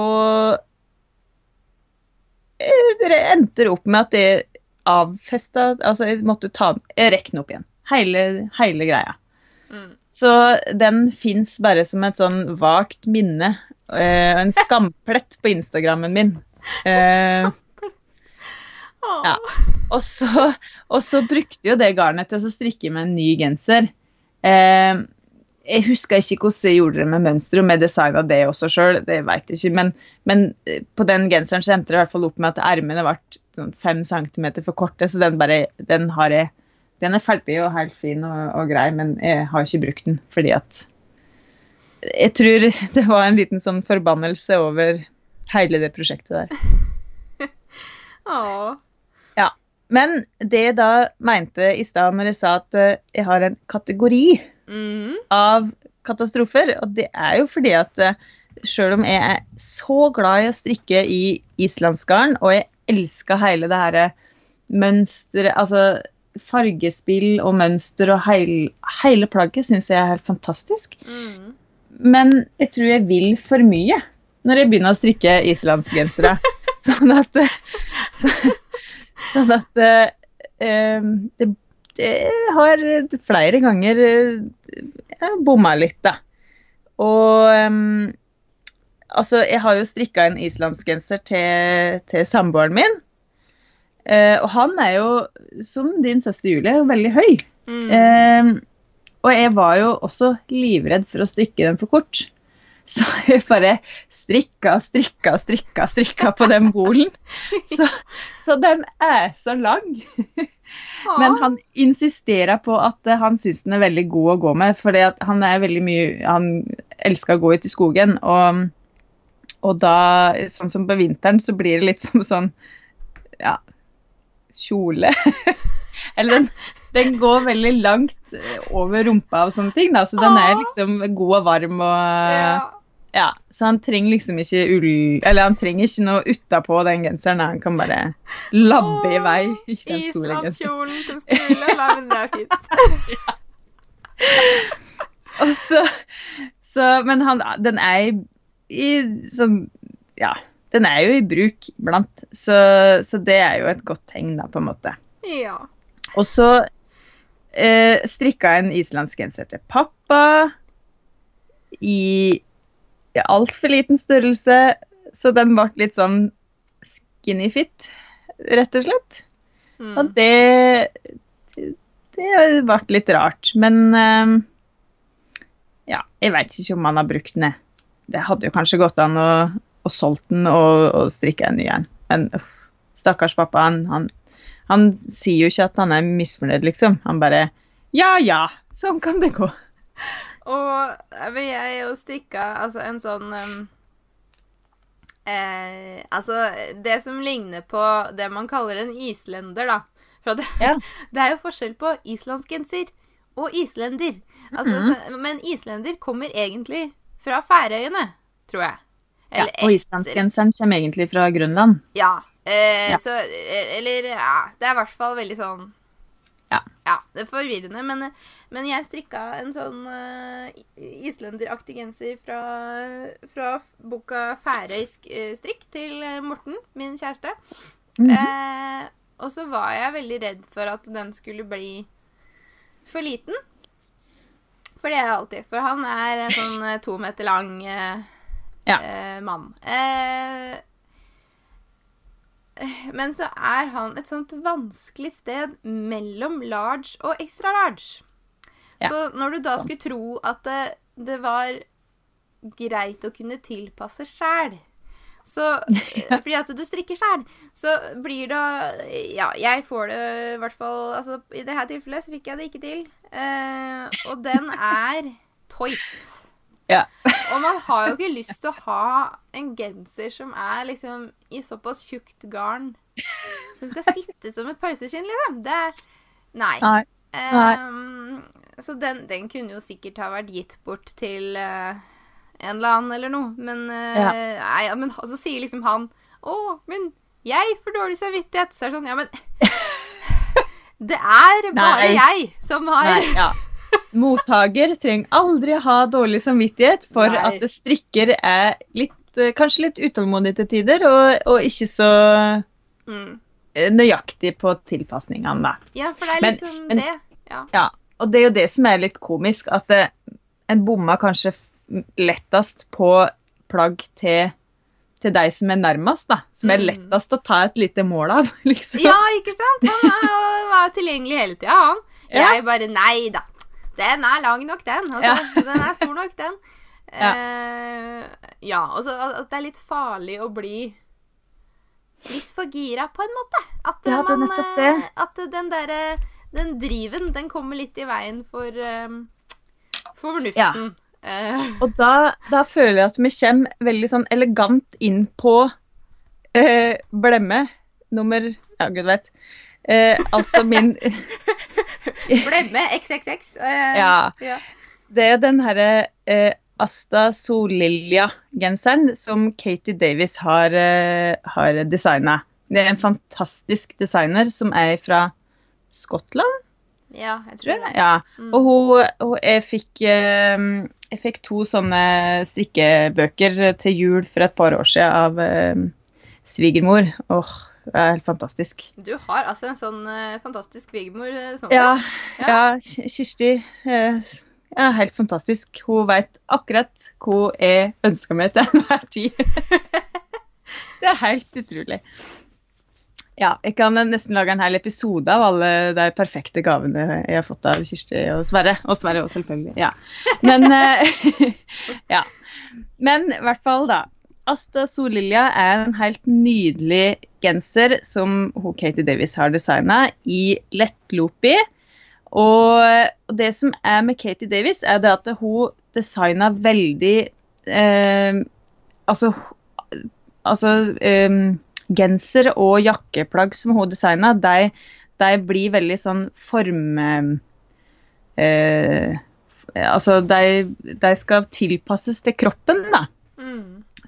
eh, Dere endte opp med at det avfesta Altså, jeg måtte ta Jeg rekker den opp igjen. Hele, hele greia. Mm. Så den fins bare som et sånn vagt minne. eh, en skamplett på Instagrammen min. Åh. Ja. og, så, og så brukte jo det garnet til å strikke med en ny genser. Eh, jeg husker ikke hvordan jeg gjorde det med mønsteret, om jeg designa det også sjøl. Det vet jeg ikke. Men, men eh, på den genseren så endte det i hvert fall opp med at ermene ble sånn fem centimeter for korte, så den bare Den har jeg Den er ferdig og helt fin og, og grei, men jeg har ikke brukt den fordi at Jeg tror det var en liten sånn forbannelse over hele det prosjektet der. Åh. Men det jeg da mente i stad når jeg sa at eh, jeg har en kategori Mm. av katastrofer, og det er jo fordi at uh, sjøl om jeg er så glad i å strikke i islandsgarn, og jeg elsker hele det her mønsteret, altså fargespill og mønster og heil, hele plagget syns jeg er helt fantastisk. Mm. Men jeg tror jeg vil for mye når jeg begynner å strikke islandsgensere. sånn at så, Sånn at eh, eh, det, det har flere ganger uh, bomma litt, da. Og eh, altså, jeg har jo strikka en islandsgenser til, til samboeren min. Eh, og han er jo, som din søster Julie, veldig høy. Mm. Eh, og jeg var jo også livredd for å strikke den for kort. Så jeg bare strikka og strikka og strikka, strikka på den bolen. Så, så den er så lang. Men han insisterer på at han syns den er veldig god å gå med, fordi han er veldig mye Han elsker å gå ut i skogen, og, og da, sånn som på vinteren, så blir det litt som sånn Ja, kjole. Eller den, den, går veldig langt over rumpa og sånne ting, da, så den er liksom god og varm og ja. Ja, så han trenger liksom ikke ull Eller han trenger ikke noe utapå den genseren. Han kan bare labbe i vei i den store genseren. Islandskjolen til skole. Nei, men det er fint. ja. Og så, så Men han, den er i som Ja, den er jo i bruk blant, Så, så, det er jo et godt tegn, da, på en måte. Ja. Og så eh, strikka jeg en islandsk genser til pappa i i altfor liten størrelse, så den ble litt sånn skinny fit, rett og slett. Mm. Og det, det ble litt rart. Men eh, ja, jeg veit ikke om han har brukt den. Det hadde jo kanskje gått an å, å solgt den og, og strikka en ny en. Men uff, stakkars pappa, han, han, han, sier jo ikke at han er misfornøyd, liksom. Han bare Ja ja, sånn kan det gå. Og jeg jo strikka altså en sånn um, eh, Altså, det som ligner på det man kaller en islender, da. For det, ja. det er jo forskjell på islandsgenser og islender. Altså, mm -hmm. så, men islender kommer egentlig fra Færøyene, tror jeg. Eller ja, og islandsgenseren kommer egentlig fra Grønland. Ja. Eh, ja. Så eh, Eller ja, det er i hvert fall veldig sånn ja. ja. Det er forvirrende, men, men jeg strikka en sånn uh, islenderaktig genser fra, fra boka Færøysk uh, strikk til eh, Morten, min kjæreste. Mm -hmm. eh, og så var jeg veldig redd for at den skulle bli for liten. For det er jeg alltid. For han er en sånn to meter lang ja. mann. Eh, men så er han et sånt vanskelig sted mellom large og extra large. Ja. Så når du da skulle tro at det, det var greit å kunne tilpasse sjæl så Fordi at du strikker sjæl, så blir det Ja, jeg får det i hvert fall altså, I dette tilfellet så fikk jeg det ikke til. Uh, og den er toit. Ja. og man har jo ikke lyst til å ha en genser som er liksom i såpass tjukt garn som skal sitte som et pølseskinn, liksom. Det er Nei. nei. Um, så den, den, kunne jo sikkert ha vært gitt bort til uh, en eller annen eller noe. Men, uh, ja. nei, men så sier liksom han Å, men jeg får dårlig samvittighet. Så er det sånn Ja, men Det er bare nei. jeg som har nei, ja. Mottaker trenger aldri ha dårlig samvittighet for Nei. at strikker er litt, eh, kanskje litt utålmodig til tider, og, og ikke så mm. Eh, nøyaktig på tilpasningene, da. Ja, for det er liksom men, det. Ja. ja. Og det er jo det som er litt komisk, at det, eh, en bomma kanskje lettest på plagg til til deg som er nærmest, da. Som er mm. lettest å ta et lite mål av. liksom. Ja, ikke sant? Han var tilgjengelig hele tida, han. Jeg bare Nei da. Den er lang nok, den. Altså, ja. den er stor nok, den. Ja. Uh, ja, og så at det er litt farlig å bli litt for gira, på en måte. At, ja, man, uh, at den derre Den driven, den kommer litt i veien for, um, for fornuften. Ja. Og da, da, føler jeg at vi kommer veldig sånn elegant inn på blemme nummer Ja, gud vet. Eh, altså min Blemme XXX. Eh, ja. ja. Det er den herre eh, Asta Solilja-genseren som Katie Davis har, eh, har designa. Det er en fantastisk designer som er fra Skottland. Ja, jeg tror det. Ja. Mm. Og hun, hun jeg, fikk, eh, jeg fikk to sånne strikkebøker til jul for et par år siden av eh, svigermor. Åh, det er helt fantastisk. Du har altså en sånn uh, fantastisk svigermor sånn ja, ja, ja. Kirsti uh, er helt fantastisk. Hun veit akkurat hva jeg ønsker meg til enhver tid. det er helt utrolig. Ja, jeg kan nesten lage en hel episode av alle de perfekte gavene jeg har fått av Kirsti og Sverre. Og Sverre òg, selvfølgelig. Ja. Men uh, Ja. Men i hvert fall, da. Asta Sollilja er en helt nydelig genser som hun Katie Davis har designa i lettloopy. Og det som er med Katie Davis, er det at hun designa veldig eh, Altså, altså eh, genser og jakkeplagg som hun designa, de, de, blir veldig sånn form... Eh, altså, de, de, skal tilpasses til kroppen, da.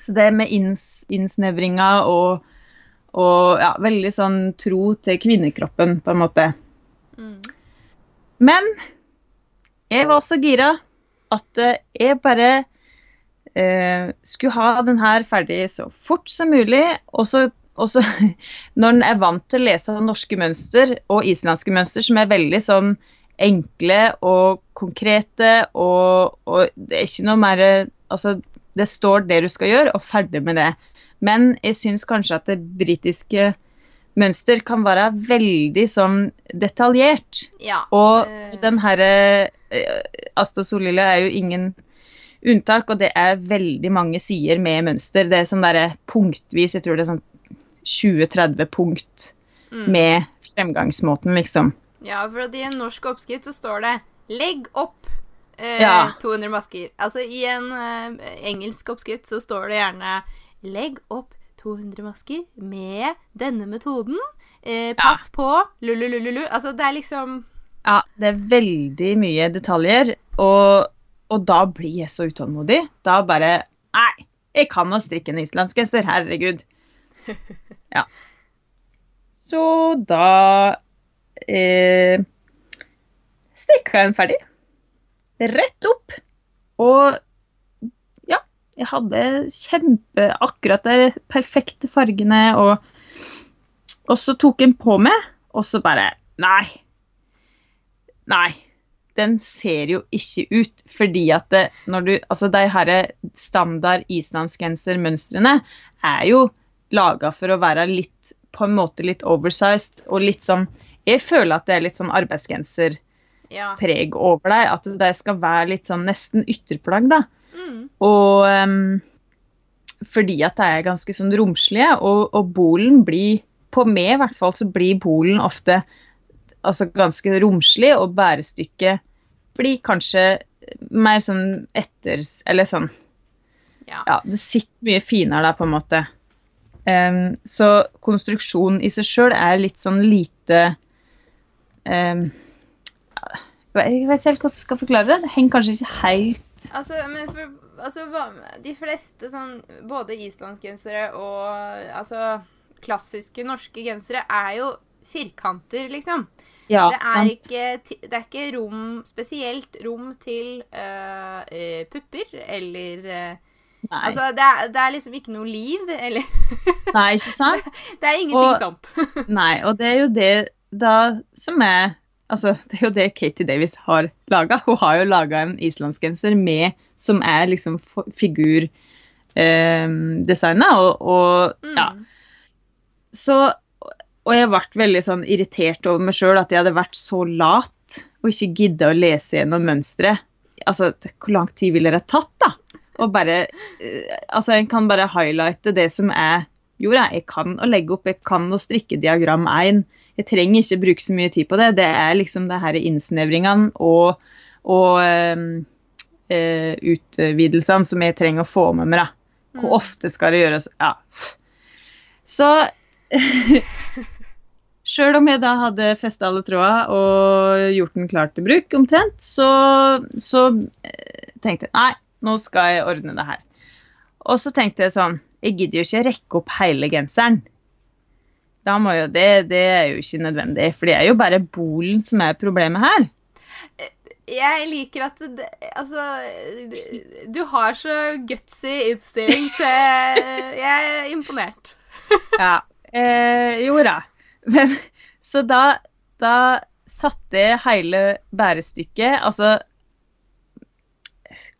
Så det med inns, innsnevringa og, og ja, veldig sånn tro til kvinnekroppen, på en måte. Mm. Men jeg var også gira at eh, jeg bare eh, skulle ha den her ferdig så fort som mulig. Og så når en er vant til å lese norske mønster og islandske mønster, som er veldig sånn enkle og konkrete, og, og det er ikke noe mer Altså, det står det du skal gjøre, og ferdig med det. Men jeg syns kanskje at det britiske mønster kan være veldig sånn detaljert. Ja, og øh... den herre eh, Asta Solille er jo ingen unntak, og det er veldig mange sider med mønster. Det er sånn derre punktvis, jeg tror det er sånn 20-30 punkt mm. med fremgangsmåten, liksom. Ja, for i en norsk oppskrift så står det 'legg opp' eh, ja. 200 masker. Altså i en eh, engelsk oppskrift så står det gjerne 'legg opp 200 masker med denne metoden. Eh, pass ja. på lululululu. Altså, det er liksom Ja, det er veldig mye detaljer, og, og da blir jeg så utålmodig. Da bare Nei, jeg kan å strikke en islandsgenser, herregud. Ja. Så da eh, strikka jeg den ferdig. Rett opp. Og ja, jeg hadde kjempe akkurat de perfekte fargene, og, og så tok en på meg, og så bare Nei. Nei. Den ser jo ikke ut, fordi at det, når du Altså, de her standard islandsgensermønstrene er jo laga for å være litt på en måte litt oversized og litt sånn Jeg føler at det er litt sånn arbeidsgenserpreg ja. over deg. At det skal være litt sånn nesten ytterplagg, da. Mm. Og um, fordi at det er ganske sånn romslige, og, og bolen blir På meg i hvert fall så blir bolen ofte altså ganske romslig, og bærestykket blir kanskje mer sånn etter Eller sånn ja. ja det sitter mye finere der, på en måte. Um, så konstruksjonen i seg sjøl er litt sånn lite um, Jeg vet ikke helt hvordan jeg skal forklare det. Det henger kanskje ikke helt Altså, men for, altså, de fleste sånn Både islandsgensere og altså klassiske norske gensere er jo firkanter, liksom. Ja, det, er ikke, det er ikke rom, spesielt rom til uh, uh, pupper eller uh, Nei. Altså, det er, det er, liksom ikke noe liv, eller Nei, ikke sant? det, det er ingenting og, sånt. nei, og det er jo det da som er altså, Det er jo det Katie Davis har laga. Hun har jo laga en islandsgenser med, som er liksom figurdesigna, eh, og, og mm. ja. Så Og jeg ble veldig sånn irritert over meg sjøl at jeg hadde vært så lat og ikke gidda å lese gjennom mønsteret. Altså, hvor lang tid ville det tatt, da? Og bare eh, Altså, en kan bare highlighte det som er jorda. Jeg kan å legge opp, jeg kan å strikke diagram 1 jeg trenger ikke bruke så mye tid på det. Det er liksom det her innsnevringene og, og uh, utvidelsene som jeg trenger å få med meg. da. Hvor mm. ofte skal det gjøres? Ja. Så Sjøl om jeg da hadde festa alle tråder og gjort den klar til bruk omtrent, så, så eh, tenkte jeg nei, nå skal jeg ordne det her. Og så tenkte jeg sånn Jeg gidder jo ikke rekke opp hele genseren. Da må jo det, det er jo ikke nødvendig, for det er jo bare bolen som er problemet her. Jeg liker at det, Altså, du har så gutsy innstilling til Jeg er imponert. ja. Eh, jo da. Men, så da, da satte jeg hele bærestykket Altså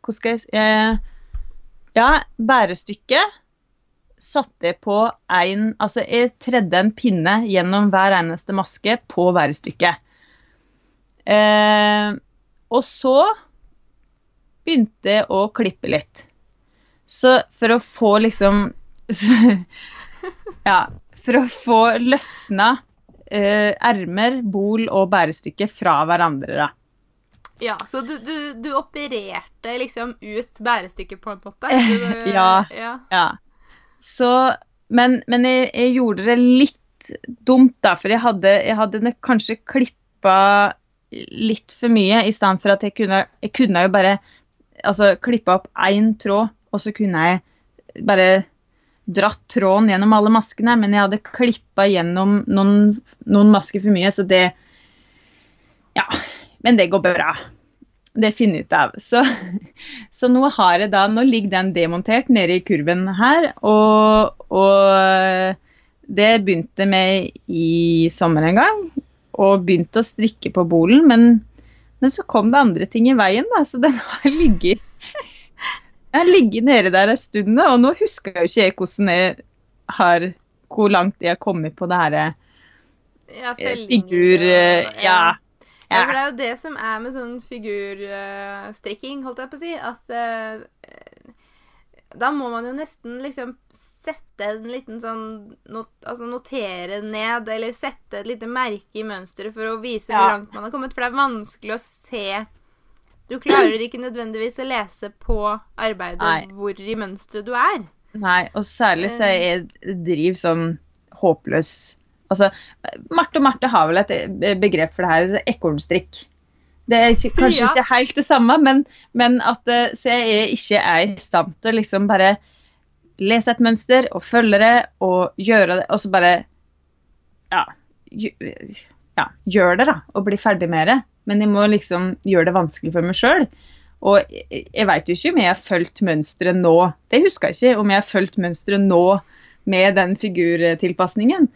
Hvordan skal jeg eh, Ja, bærestykket satte jeg på en Altså, jeg tredde en pinne gjennom hver eneste maske på værestykket. Eh, og så begynte jeg å klippe litt. Så for å få liksom Ja. For å få løsna eh, ermer, bol og bærestykke fra hverandre, da. Ja, så du, du, du opererte liksom ut bærestykket på en måte? Du, ja, ja. ja. Så Men, men jeg, jeg, gjorde det litt dumt, da. For jeg hadde, jeg hadde kanskje klippa litt for mye, i stedet for at jeg kunne Jeg kunne jo bare altså klippa opp én tråd, og så kunne jeg bare dratt tråden gjennom alle maskene, men jeg hadde klippa gjennom noen, noen masker for mye, så det Ja. Men det går bra. Det finner jeg ut av. Så, så nå har jeg da Nå ligger den demontert nede i kurven her, og, og det begynte med i sommer en gang. Og begynte å strikke på bolen, men, men så kom det andre ting i veien, da, så den har ligget jeg ligget nede der en stund, og nå husker jeg jo ikke hvordan jeg har Hvor langt jeg har kommet på det herre ja, figur... Og, ja. Ja, for det er jo det som er med sånn figurstrikking, holdt jeg på å si, at uh, da må man jo nesten liksom sette en liten sånn not, Altså notere ned, eller sette et lite merke i mønsteret for å vise ja. hvor langt man har kommet, for det er vanskelig å se Du klarer ikke nødvendigvis å lese på arbeidet Nei. hvor i mønsteret du er. Nei, og særlig så er jeg driver sånn håpløs Altså, Marte og Marte har vel et begrep for det her, ekornstrikk. Det er ikke, kanskje ja. ikke helt det samme, men, men at CE jeg ikke er i stand til å liksom bare lese et mønster og følge det og gjøre det, og så bare ja, ja, gjør det, da. Og bli ferdig med det. Men jeg må liksom gjøre det vanskelig for meg sjøl. Og jeg, jeg veit jo ikke om jeg har fulgt mønsteret nå. Det husker jeg ikke, om jeg har fulgt mønsteret nå med den figurtilpasningen.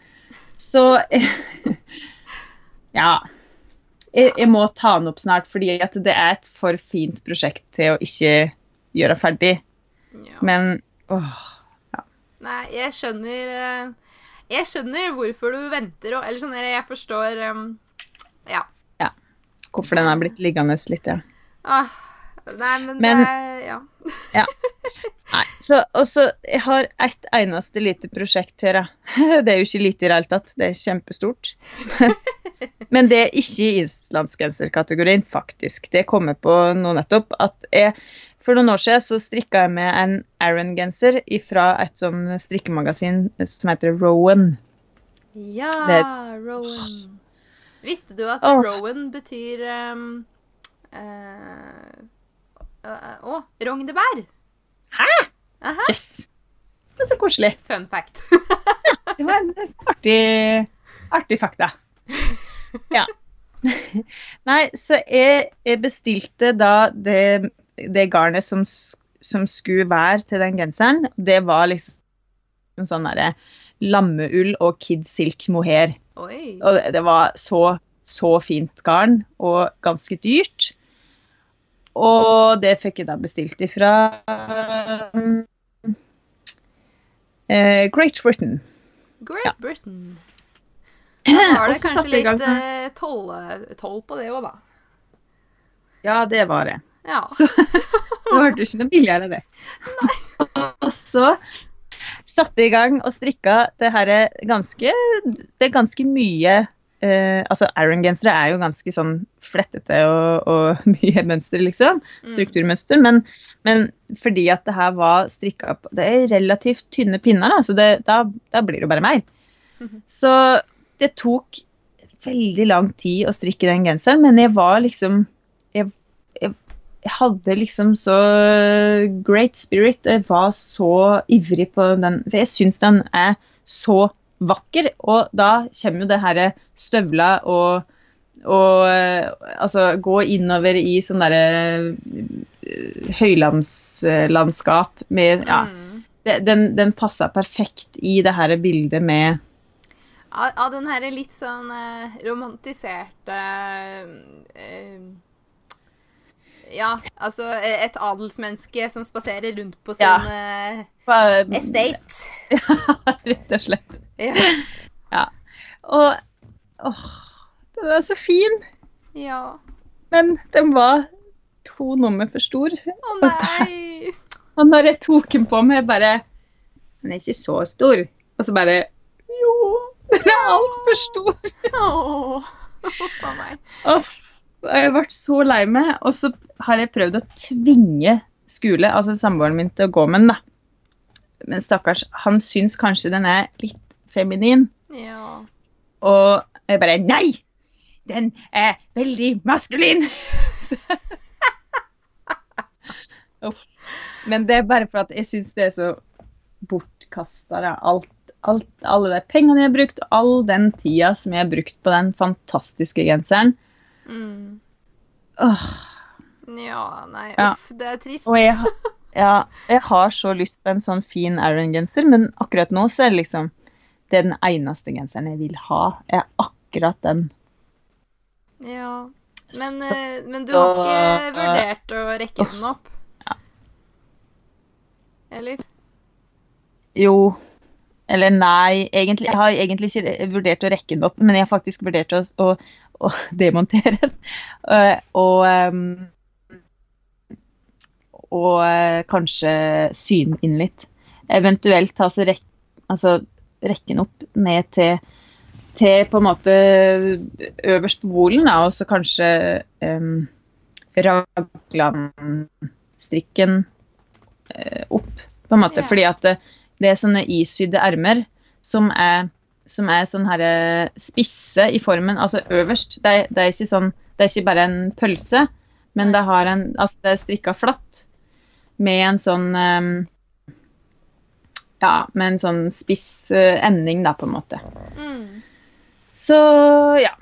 Så Ja. Jeg, jeg, må ta den opp snart, fordi det er et for fint prosjekt til å ikke gjøre ferdig. Ja. Men åh, ja. Nei, jeg skjønner eh, Jeg skjønner hvorfor du venter, og Eller sånn jeg forstår um, Ja. ja. Hvorfor den er blitt liggende litt, ja. Ah, nei, men, men det Ja. Ja. Nei, så, og så Jeg har ett eneste lite prosjekt her, Det er jo ikke lite i det hele tatt, det er kjempestort. Men det er ikke i islandsgenserkategorien, faktisk. Det kommer på nå nettopp. at jeg for noen år siden så strikka jeg med en Aron-genser fra et sånn strikkemagasin som heter Rowan. Ja, det... Rowan. Visste du at oh. Rowan betyr um, uh, uh, Å, rognebær? Hæ? Jøss. Yes. Det er så koselig. Fun fact. ja, det var en artig, artig fakta. Ja. Nei, så jeg, jeg bestilte da det, det garnet som, som, skulle være til den genseren. Det var liksom sånn derre lammeull og Kid Silk mohair. Oi. Og det, det var så, så fint garn, og ganske dyrt. Og det fikk jeg da bestilt ifra um, uh, Great Britain. Great ja. Britain. Da var det kanskje litt uh, toll på det òg, da. Ja, det var det. Ja. Så det ble ikke noe billigere, det. Nei. Og så satte jeg i gang og strikka det her ganske Det ganske mye eh, altså Aron-gensere er jo ganske sånn flettete og, og mye mønster, liksom. Mm. Strukturmønster. Men, men, fordi at det her var strikka opp Det er relativt tynne pinner, da, så det, da, da, blir det bare mer. Mm. Så det tok veldig lang tid å strikke den genseren, men jeg var liksom jeg, jeg, jeg hadde liksom så great spirit. Jeg var så ivrig på den. For jeg syns den er så vakker. Og da kommer jo det herre støvla og, og altså gå innover i sånn derre eh, høylandslandskap med Ja. Mm. Den, den passa perfekt i det her bildet med Av av den her litt sånn eh, romantiserte eh, ja, altså et adelsmenneske som spaserer rundt på sin ja, eh, Estate. Ja, rett og slett. Ja. Og åh, den er så fin, ja. men den var to nummer for stor. Å nei! Og når jeg tok den på meg, bare Den er ikke så stor. Og så bare Jo, den er altfor stor. Huff a meg. Uff, jeg ble så lei meg. Og så har jeg prøvd å tvinge skole, altså samboeren min, til å gå med den. da. Men stakkars, han syns kanskje den er litt feminin. Ja. Og jeg bare Nei! Den er veldig maskulin! Men det er bare for at jeg syns det er så bortkasta. Alt, alt, alle de pengene jeg har brukt, all den tida som jeg har brukt på den fantastiske genseren. Mm. Åh, Ja, nei, Ja. uff, det er trist. jeg, ja, jeg har så lyst på en sånn fin Aaron-genser, men akkurat nå så er det liksom Det er den eneste genseren jeg vil ha, er akkurat den. Ja. Men, Så- eh, men du har ikke så- vurdert å rekke den opp? Eller? Jo. Eller nei, egentlig, jeg har egentlig ikke vurdert å rekke den opp, men jeg har faktisk vurdert å, å, å demontere den. Eh, og og eh, kanskje syne inn litt. Eventuelt ta så rek, altså, rekke den opp ned til, til på en måte øverst på bolen, da, og så kanskje um, raglanstrikken eh, opp, på en måte. Ja. Fordi at det, det er sånne isydde ermer som er, som er sånn her eh, spisse i formen, altså øverst. Det det er ikke sånn, det er ikke bare en pølse, men det, har en, altså det er strikka flatt med en sånn eh, Ja, med en sånn spiss eh, ending, da, på en måte. Mm. Så ja.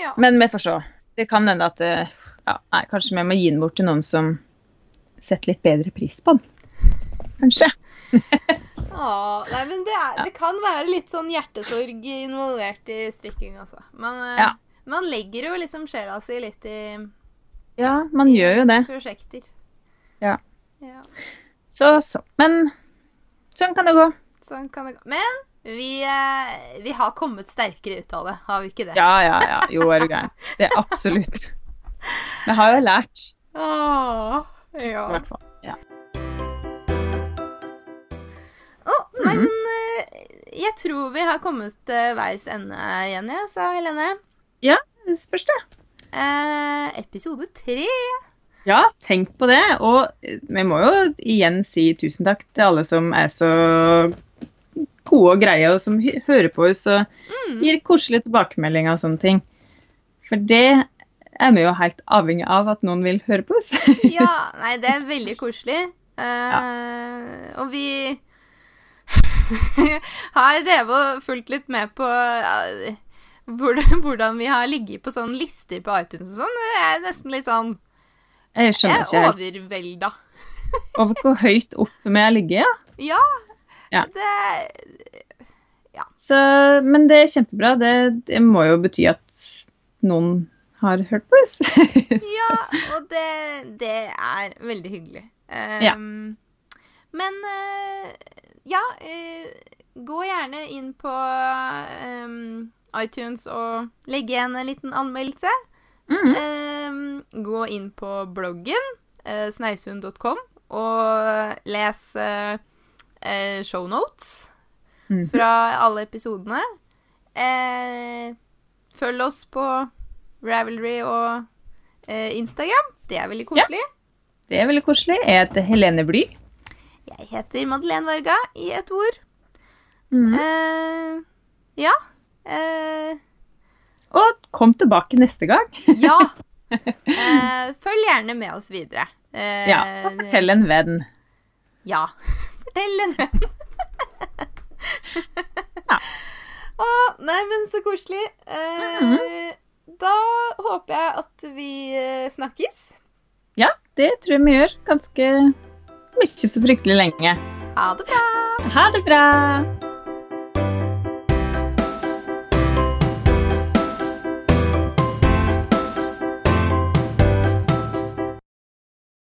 Ja. Men vi får se. Det kan hende at eh, ja, nei, kanskje vi må gi den bort til noen som setter litt bedre pris på den. Kanskje. Åh, nei, men det, er, det kan være litt sånn hjertesorg involvert i strikking, altså. Man, eh, Ja. man legger jo liksom sjela si litt i, Ja, man i gjør jo det. prosjekter. Ja. ja. Så så. Men sånn kan det gå. Sånn kan det gå. Men vi, eh, vi har kommet sterkere ut av det, har vi ikke det? Ja, ja, ja. Jo, er du gæren. Det er absolutt. Vi har jo lært, Åh, i ja. hvert fall. Ja. Oh, nei, men eh, jeg tror vi har kommet til veis ende, Jenny, sa Helene. ja, det spørs det. Eh, episode tre. Ja, tenk på det. Og vi må jo igjen si tusen takk til alle som er så gode og greie, og som hører på oss og gir koselige tilbakemeldinger og sånne ting. For det er vi jo helt avhengig av at noen vil høre på oss. Ja, nei, det er veldig koselig. Ja. Og vi har drevet og fulgt litt med på uh, hvordan, hvordan vi har ligget på sånne lister på iTunes og sånn. Det er nesten litt sånn Jeg Jeg skjønner er ikke helt overvelda. over hvor høyt oppe vi har ligget, ja. Ja. Ja. Det Så, men det er kjempebra. Det, det må jo bety at noen har hørt på oss. Ja, og det, det er veldig hyggelig. Ja. Um, Men uh, ja, uh, gå gjerne inn på um, iTunes og legge igjen en liten anmeldelse. Mhm. eh, gå inn på bloggen eh, sneisund.com og les eh, shownotes mm -hmm. fra alle episodene. Eh, følg oss på Ravelry og eh, Instagram. Det er veldig koselig. Det er veldig koselig. Jeg heter Helene Bly. Jeg heter Madeleine Varga i ett ord. Mhm. Eh, ja. Og kom tilbake neste gang. ja. Eh, følg gjerne med oss videre. Eh, Ja, og fortell en venn. Ja. Fortell en venn. Ja. Å, nei, men så koselig. Eh, Mhm. Da håper jeg at vi eh, snakkes. Ja, det tror jeg vi gjør ganske mye så fryktelig lenge. Ha det bra. Ha det bra!